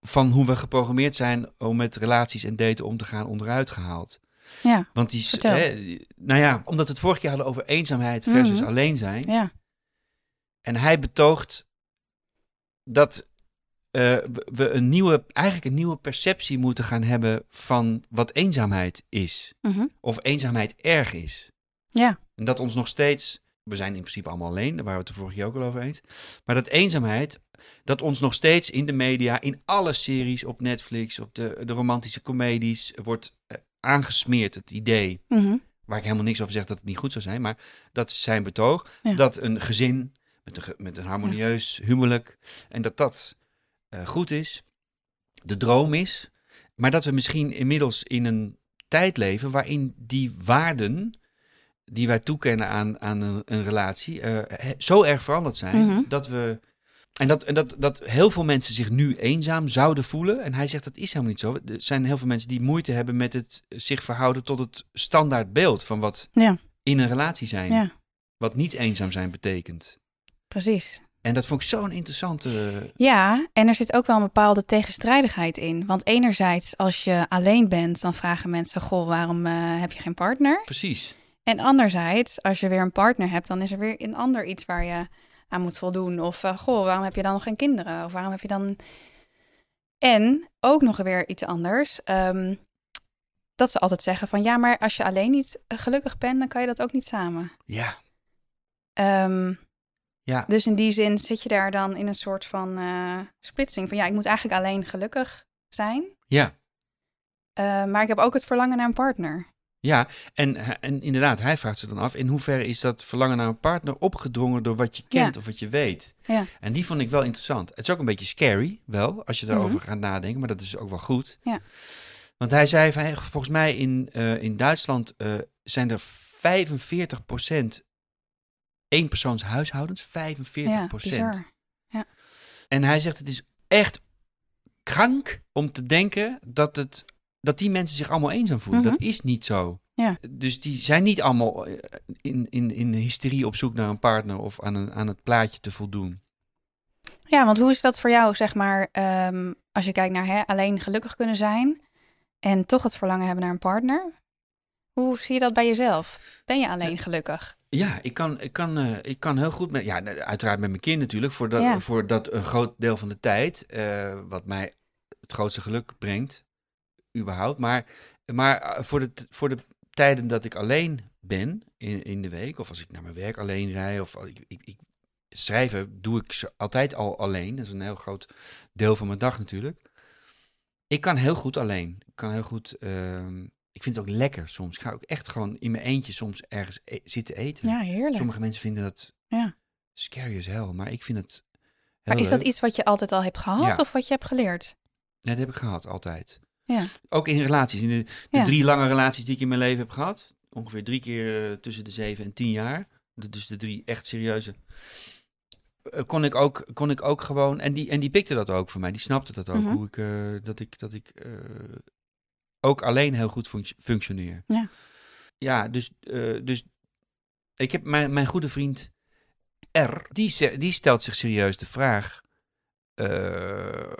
van hoe we geprogrammeerd zijn om met relaties en daten om te gaan onderuit gehaald. Ja, Want die, hè, nou ja, omdat we het vorige keer hadden over eenzaamheid versus Mhm. alleen zijn. ja. En hij betoogt dat eh, we- een nieuwe, eigenlijk een nieuwe perceptie moeten gaan hebben van wat eenzaamheid is. Mhm. Of eenzaamheid erg is. Ja. En dat ons nog steeds, we zijn in principe allemaal alleen, daar waren we het de vorige keer ook al over eens. Maar dat eenzaamheid, dat ons nog steeds in de media, in alle series op Netflix, op de, de romantische comedies, wordt eh, aangesmeerd. Het idee, Mhm. waar ik helemaal niks over zeg dat het niet goed zou zijn, maar dat is zijn betoog. Ja. Dat een gezin met een, met een harmonieus huwelijk, en dat dat eh, goed is, de droom is. Maar dat we misschien inmiddels in een tijd leven waarin die waarden die wij toekennen aan, aan een, een relatie eh, zo erg veranderd zijn Mhm. dat we. En, dat, en dat, dat heel veel mensen zich nu eenzaam zouden voelen. En hij zegt dat is helemaal niet zo. Er zijn heel veel mensen die moeite hebben met het zich verhouden tot het standaard beeld van wat Ja. in een relatie zijn. Ja, Wat niet eenzaam zijn betekent. Precies. En dat vond ik zo'n interessante. Ja, en er zit ook wel een bepaalde tegenstrijdigheid in. Want enerzijds, als je alleen bent, dan vragen mensen: Goh, waarom eh, heb je geen partner? Precies. En anderzijds, als je weer een partner hebt, dan is er weer een ander iets waar je aan moet voldoen. Of eh, goh, waarom heb je dan nog geen kinderen? Of waarom heb je dan. En ook nog weer iets anders. ehm, dat ze altijd zeggen van ja, maar als je alleen niet gelukkig bent, dan kan je dat ook niet samen. Ja. Ehm, Ja. dus in die zin zit je daar dan in een soort van eh, splitsing. Van ja, ik moet eigenlijk alleen gelukkig zijn. Ja. eh, maar ik heb ook het verlangen naar een partner. Ja, en, en inderdaad, hij vraagt zich dan af: in hoeverre is dat verlangen naar een partner opgedrongen door wat je kent Ja. of wat je weet? Ja. En die vond ik wel interessant. Het is ook een beetje scary, wel, als je daarover gaat nadenken, maar dat is ook wel goed. Mhm. Ja. Want hij zei: van, hey, volgens mij in, eh, in Duitsland eh, zijn er 45% eenpersoonshuishoudens. 45%. Ja, bizar. En hij zegt: het is echt krank om te denken dat het dat die mensen zich allemaal eenzaam voelen. Mhm. Dat is niet zo. Ja. Dus die zijn niet allemaal eh, in, in, in hysterie op zoek naar een partner of aan, een, aan het plaatje te voldoen. Ja, want hoe is dat voor jou, zeg maar, ehm, als je kijkt naar hè, alleen gelukkig kunnen zijn en toch het verlangen hebben naar een partner? Hoe zie je dat bij jezelf? Ben je alleen gelukkig? Ja, ik kan, ik kan, eh, ik kan heel goed met, ja, uiteraard met mijn kind natuurlijk, voor dat, Ja. voor dat een groot deel van de tijd, eh, wat mij het grootste geluk brengt, überhaupt. Maar, maar eh, voor, de, voor de tijden dat ik alleen ben in, in de week, of als ik naar mijn werk alleen rij, of ik, ik, ik, schrijven doe ik altijd al alleen. Dat is een heel groot deel van mijn dag natuurlijk. Ik kan heel goed alleen. Ik kan heel goed. ehm, ik vind het ook lekker soms. Ik ga ook echt gewoon in mijn eentje soms ergens e- zitten eten. Ja, heerlijk. Sommige mensen vinden dat Ja. scary as hell, maar ik vind het. Maar is dat iets wat je altijd al hebt gehad Ja. of wat je hebt geleerd? Nee, dat heb ik gehad altijd. Ja. Ook in relaties. In de, de Ja. drie lange relaties die ik in mijn leven heb gehad, ongeveer drie keer eh, tussen de zeven en tien jaar. De- dus de drie echt serieuze. eh, Kon ik, ook, kon ik ook gewoon, en die, en die pikte dat ook voor mij, die snapte dat ook, Mhm. hoe ik, eh, dat ik, dat ik ook alleen heel goed func- functioneer. Ja. Ja, dus, eh, dus ik heb mijn, mijn goede vriend R, die, die stelt zich serieus de vraag. eh,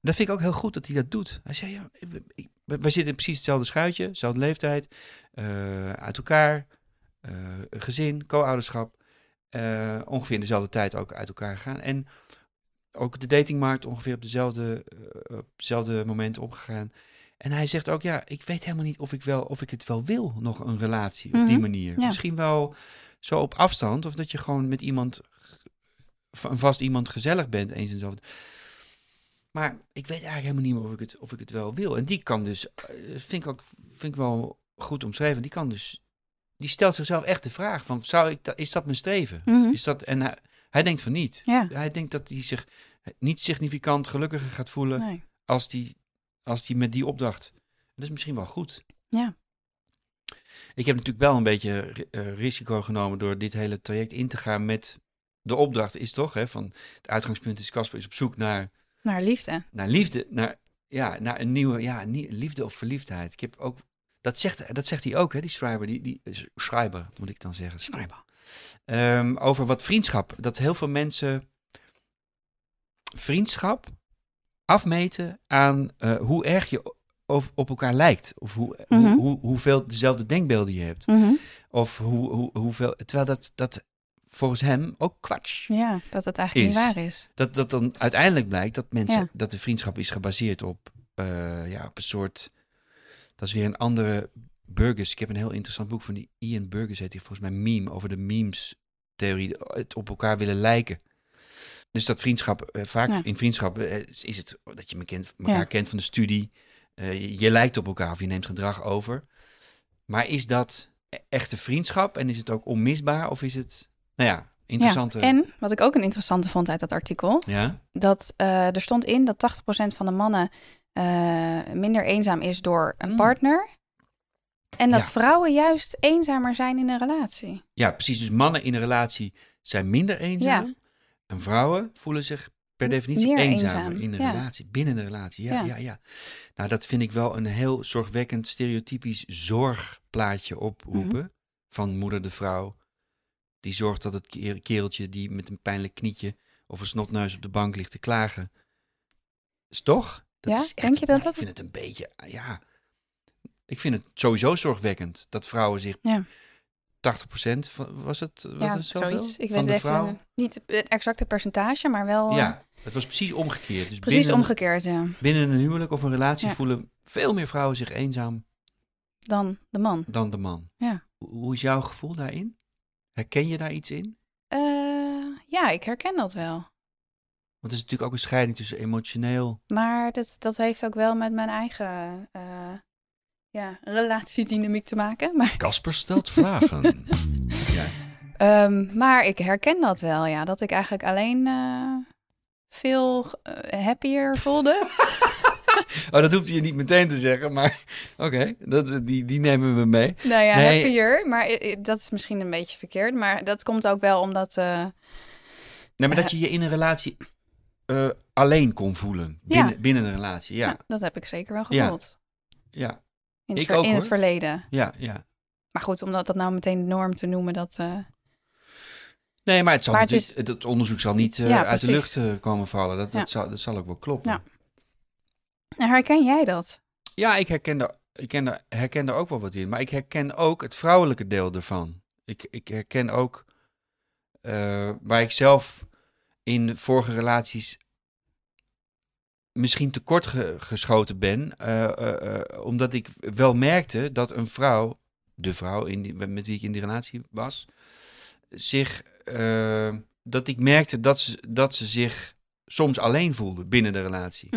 dat vind ik ook heel goed dat hij dat doet. Hij zei, ja, ik- ik- we, we zitten in precies hetzelfde schuitje, dezelfde leeftijd, eh, uit elkaar, gezin, co-ouderschap. ongeveer in dezelfde tijd ook uit elkaar gegaan. En ook de datingmarkt ongeveer op dezelfde, op dezelfde moment opgegaan. En hij zegt ook, ja, ik weet helemaal niet of ik, wel, of ik het wel wil, nog een relatie op die Mhm, manier. ja. Misschien wel zo op afstand, of dat je gewoon met iemand, van vast iemand gezellig bent, eens en zo. Maar ik weet eigenlijk helemaal niet meer of ik het, of ik het wel wil. En die kan dus, eh, vind ik ook vind ik wel goed omschreven, die kan dus, die stelt zichzelf echt de vraag van, zou ik, dat- is dat mijn streven? Mhm. Is dat, en hij, hij denkt van niet. Ja. Hij denkt dat hij zich niet significant gelukkiger gaat voelen Nee. als die, als die met die opdracht. Dat is misschien wel goed. Ja. Ik heb natuurlijk wel een beetje eh, risico genomen door dit hele traject in te gaan met de opdracht is toch, hè, van het uitgangspunt is Casper is op zoek naar, Naar liefde. naar liefde, naar, ja, naar een nieuwe, ja, liefde of verliefdheid. Ik heb ook, dat zegt, dat zegt hij ook, hè, die schrijver, die, die schrijver moet ik dan zeggen. stom. Ehm, over wat vriendschap, dat heel veel mensen vriendschap afmeten aan eh, hoe erg je op, op elkaar lijkt. Of hoe, Mhm. hoe, hoe, hoeveel dezelfde denkbeelden je hebt. Mhm. Of hoe, hoe, hoeveel. Terwijl dat, dat volgens hem ook kwats. Ja, dat het eigenlijk Is. niet waar is. Dat, dat dan uiteindelijk blijkt dat mensen. Ja. dat de vriendschap is gebaseerd op. eh, ja, op een soort. Dat is weer een andere. Burgers. Ik heb een heel interessant boek van die Ian Burgers. Heet die volgens mij meme. Over de memes-theorie. Het op elkaar willen lijken. Dus dat vriendschap. eh, vaak Ja. in vriendschap eh, is, het dat je me kent, elkaar Ja. kent van de studie. Eh, je, je lijkt op elkaar of je neemt gedrag over. Maar is dat e- echte vriendschap? En is het ook onmisbaar? Of is het. Nou ja, interessante. Ja. En wat ik ook een interessante vond uit dat artikel, Ja? dat er stond in dat 80% van de mannen minder eenzaam is door een Mm. partner. En dat Ja. vrouwen juist eenzamer zijn in een relatie. Ja, precies. Dus mannen in een relatie zijn minder eenzaam. Ja. En vrouwen voelen zich per definitie eenzamer eenzaam, in een ja. relatie, binnen een relatie. Ja, ja. Ja. Ja, Nou, dat vind ik wel een heel zorgwekkend, stereotypisch zorgplaatje oproepen. Mhm. Van moeder de vrouw. Die zorgt dat het ke- kereltje die met een pijnlijk knietje of een snotneus op de bank ligt te klagen. Is toch? Dat Ja, is echt, denk je dat nou, dat- Ik vind het een beetje, ja. Ik vind het sowieso zorgwekkend dat vrouwen zich Ja. 80% van, was het, was ja, het zoveel? zoiets. Ik van weet de even niet het exacte percentage, maar wel eh, Ja, het was precies omgekeerd. Dus precies binnen, omgekeerd ja, binnen een huwelijk of een relatie Ja. voelen veel meer vrouwen zich eenzaam dan de man. dan de man. Ja. Hoe, hoe is jouw gevoel daarin? Herken je daar iets in? Eh, ja, ik herken dat wel. Want het is natuurlijk ook een scheiding tussen emotioneel. Maar dat, dat heeft ook wel met mijn eigen eh, ja, relatiedynamiek te maken. Maar, Casper stelt vragen. Ja. ehm, maar ik herken dat wel, ja. Dat ik eigenlijk alleen eh, veel eh, happier voelde. Oh, dat hoeft je niet meteen te zeggen, maar oké, dat die, die nemen we mee. nou ja, Nee. happier. Maar dat is misschien een beetje verkeerd. Maar dat komt ook wel omdat... eh, Nee, maar dat je je in een relatie alleen kon voelen. Binnen, Ja. binnen een relatie, ja. ja. dat heb ik zeker wel gevoeld. Ja, In het, ver- ook, in het verleden. ja, ja. Maar goed, om dat, dat nou meteen de norm te noemen, dat... eh, Nee, maar het, zal Maar het onderzoek zal niet eh, Ja, uit de lucht eh, komen vallen. Dat, dat, zal, dat zal ook wel kloppen. Ja. nou, herken jij dat? Ja, ik herken, er, ik ken er, herken er ook wel wat in. Maar ik herken ook het vrouwelijke deel ervan. Ik, ik herken ook waar ik zelf in vorige relaties misschien tekort ge- geschoten ben. eh, eh, eh, omdat ik wel merkte dat een vrouw, de vrouw in die, met wie ik in die relatie was, zich. dat ik merkte dat ze, dat ze zich soms alleen voelde binnen de relatie.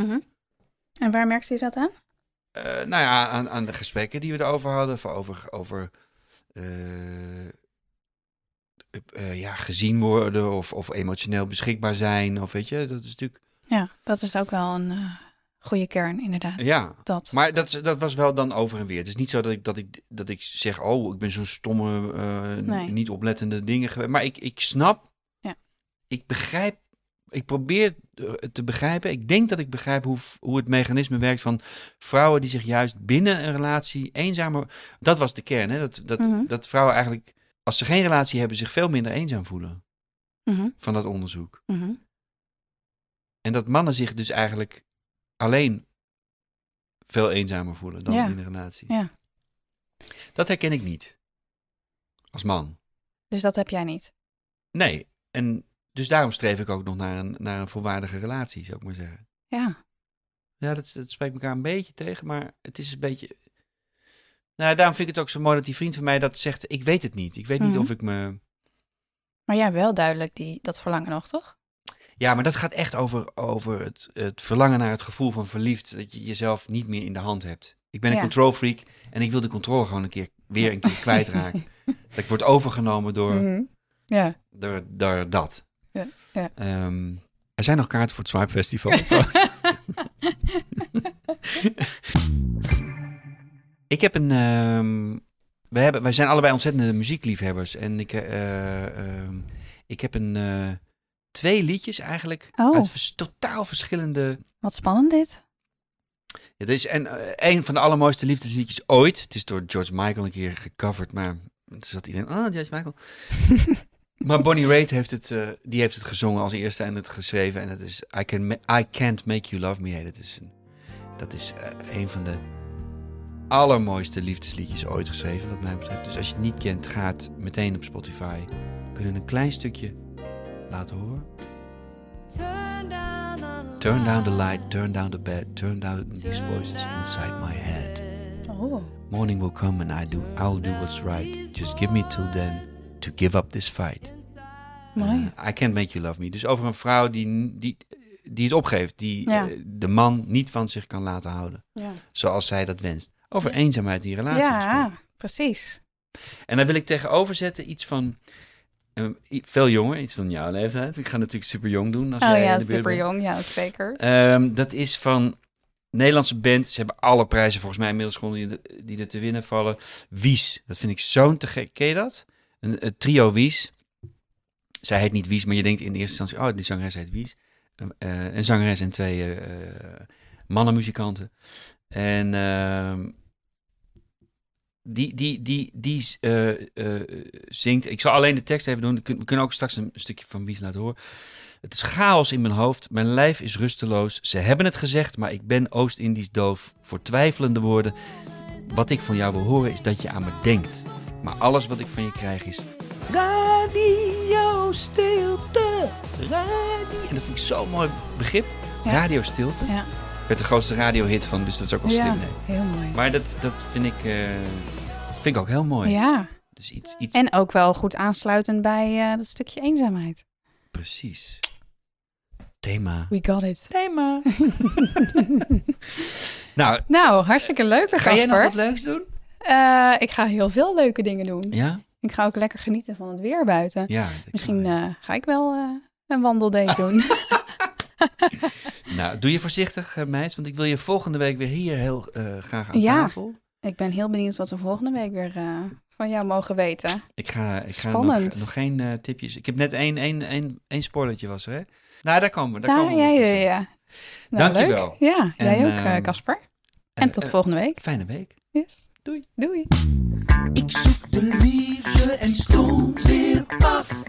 En waar merkte je dat aan? Nou ja, aan, aan de gesprekken die we erover hadden, van over, over ja, gezien worden of, of emotioneel beschikbaar zijn. Of weet je, dat is natuurlijk. Ja, dat is ook wel een eh, goede kern, inderdaad. Ja, Dat. maar dat, dat was wel dan over en weer. Het is niet zo dat ik, dat ik, dat ik zeg, oh, ik ben zo'n stomme, eh, Nee. niet oplettende dingen geweest. Maar ik, ik snap, Ja. ik begrijp, ik probeer eh, te begrijpen. Ik denk dat ik begrijp hoe, hoe het mechanisme werkt van vrouwen die zich juist binnen een relatie eenzamer... Dat was de kern, hè? Dat, dat, Mhm. dat vrouwen eigenlijk, als ze geen relatie hebben, zich veel minder eenzaam voelen Mhm, van dat onderzoek. mhm. En dat mannen zich dus eigenlijk alleen veel eenzamer voelen dan Ja. in een relatie. Ja. Dat herken ik niet. Als man. Dus dat heb jij niet. Nee. En dus daarom streef ik ook nog naar een, naar een volwaardige relatie, zou ik maar zeggen. Ja. Ja, dat, dat spreekt elkaar een beetje tegen, maar het is een beetje... Nou, daarom vind ik het ook zo mooi dat die vriend van mij dat zegt, ik weet het niet. Ik weet niet Mhm. of ik me... Maar jij wel duidelijk die, dat verlangen nog, toch? Ja, maar dat gaat echt over, over het, het verlangen naar het gevoel van verliefd, dat je jezelf niet meer in de hand hebt. Ik ben een Ja. control freak en ik wil de controle gewoon een keer, weer een keer kwijtraken. dat ik word overgenomen door, Mhm. Ja. door, door dat. Ja, ja. Ehm, er zijn nog kaarten voor het Swipe Festival. ik heb een... ehm, we hebben, wij zijn allebei ontzettende muziekliefhebbers. En ik, eh, ehm, ik heb een... eh, twee liedjes eigenlijk Oh. uit vers- totaal verschillende... Wat spannend dit. Het is en, eh, een van de allermooiste liefdesliedjes ooit. Het is door George Michael een keer gecoverd, maar toen zat iedereen, oh, George Michael. maar Bonnie Raitt heeft het, eh, die heeft het gezongen als eerste en het geschreven. En dat is I, can I Can't Make You Love Me. Hey, dat is, een, dat is eh, een van de allermooiste liefdesliedjes ooit geschreven, wat mij betreft. Dus als je het niet kent, ga het meteen op Spotify. We kunnen een klein stukje laten horen. Turn down the light, turn down the bed, turn down these voices inside my head. Oh. Morning will come and I do, I'll do what's right. Just give me till then to give up this fight. Eh, I can't make you love me. Dus over een vrouw die, die, die het opgeeft, die Ja. eh, de man niet van zich kan laten houden, Ja. zoals zij dat wenst. Over eenzaamheid in je relatie. Ja, precies. En dan wil ik tegenover zetten iets van veel jonger, iets van jouw leeftijd. Ik ga natuurlijk super jong doen. Als Oh jij ja, in super jong. Ja, zeker. Ehm, dat is van Nederlandse band. Ze hebben alle prijzen volgens mij inmiddels gewonnen die, die er te winnen vallen. Wies. Dat vind ik zo'n te gek. Ken je dat? Een, een trio Wies. Zij heet niet Wies, maar je denkt in eerste instantie... Oh, die zangeres heet Wies. Een, eh, een zangeres en twee eh, mannenmuzikanten. En ehm, die, die, die, die eh, eh, zingt... Ik zal alleen de tekst even doen. We kunnen- ook straks een stukje van Wies laten horen. Het is chaos in mijn hoofd, mijn lijf is rusteloos. Ze hebben het gezegd, maar ik ben Oost-Indisch doof. Voor twijfelende woorden. Wat ik van jou wil horen is dat je aan me denkt. Maar alles wat ik van je krijg is... Radio stilte, radio... En dat vind ik zo'n mooi begrip. Ja. Radio stilte. Ja, Werd de grootste radiohit van, dus dat is ook wel ja slim. Nee. heel mooi. Maar dat, dat vind, ik, eh, vind ik ook heel mooi. Ja, Dus iets, iets en ook wel goed aansluitend bij eh, dat stukje eenzaamheid. precies. Thema. We got it. Thema. nou, Nou, hartstikke leuk, ga jij nog wat leuks doen? Eh, ik ga heel veel leuke dingen doen. Ja? Ik ga ook lekker genieten van het weer buiten. Ja. Misschien eh, ga ik wel eh, een wandeldate doen. Nou, doe je voorzichtig, meid, want ik wil je volgende week weer hier heel eh, graag aan Ja. tafel. Ik ben heel benieuwd wat we volgende week weer eh, van jou mogen weten. Ik ga, ik ga nog, Spannend. nog geen eh, tipjes. Ik heb net één, één, één, één spoilertje was er, hè? Nou, daar komen we. Daar Ja, komen we ja, ja, ja. Nou, Dankjewel. leuk. Ja, jij En, ook, eh, ehm, Casper. En tot volgende week. Fijne week. Yes. Doei. Doei. Ik zoek de liefde en stond weer af.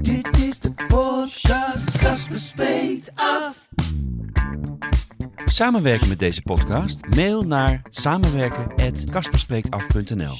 Dit is de podcast, Casper spreekt af. Samenwerken met deze podcast? Mail naar samenwerken@kasperspreektaf.nl.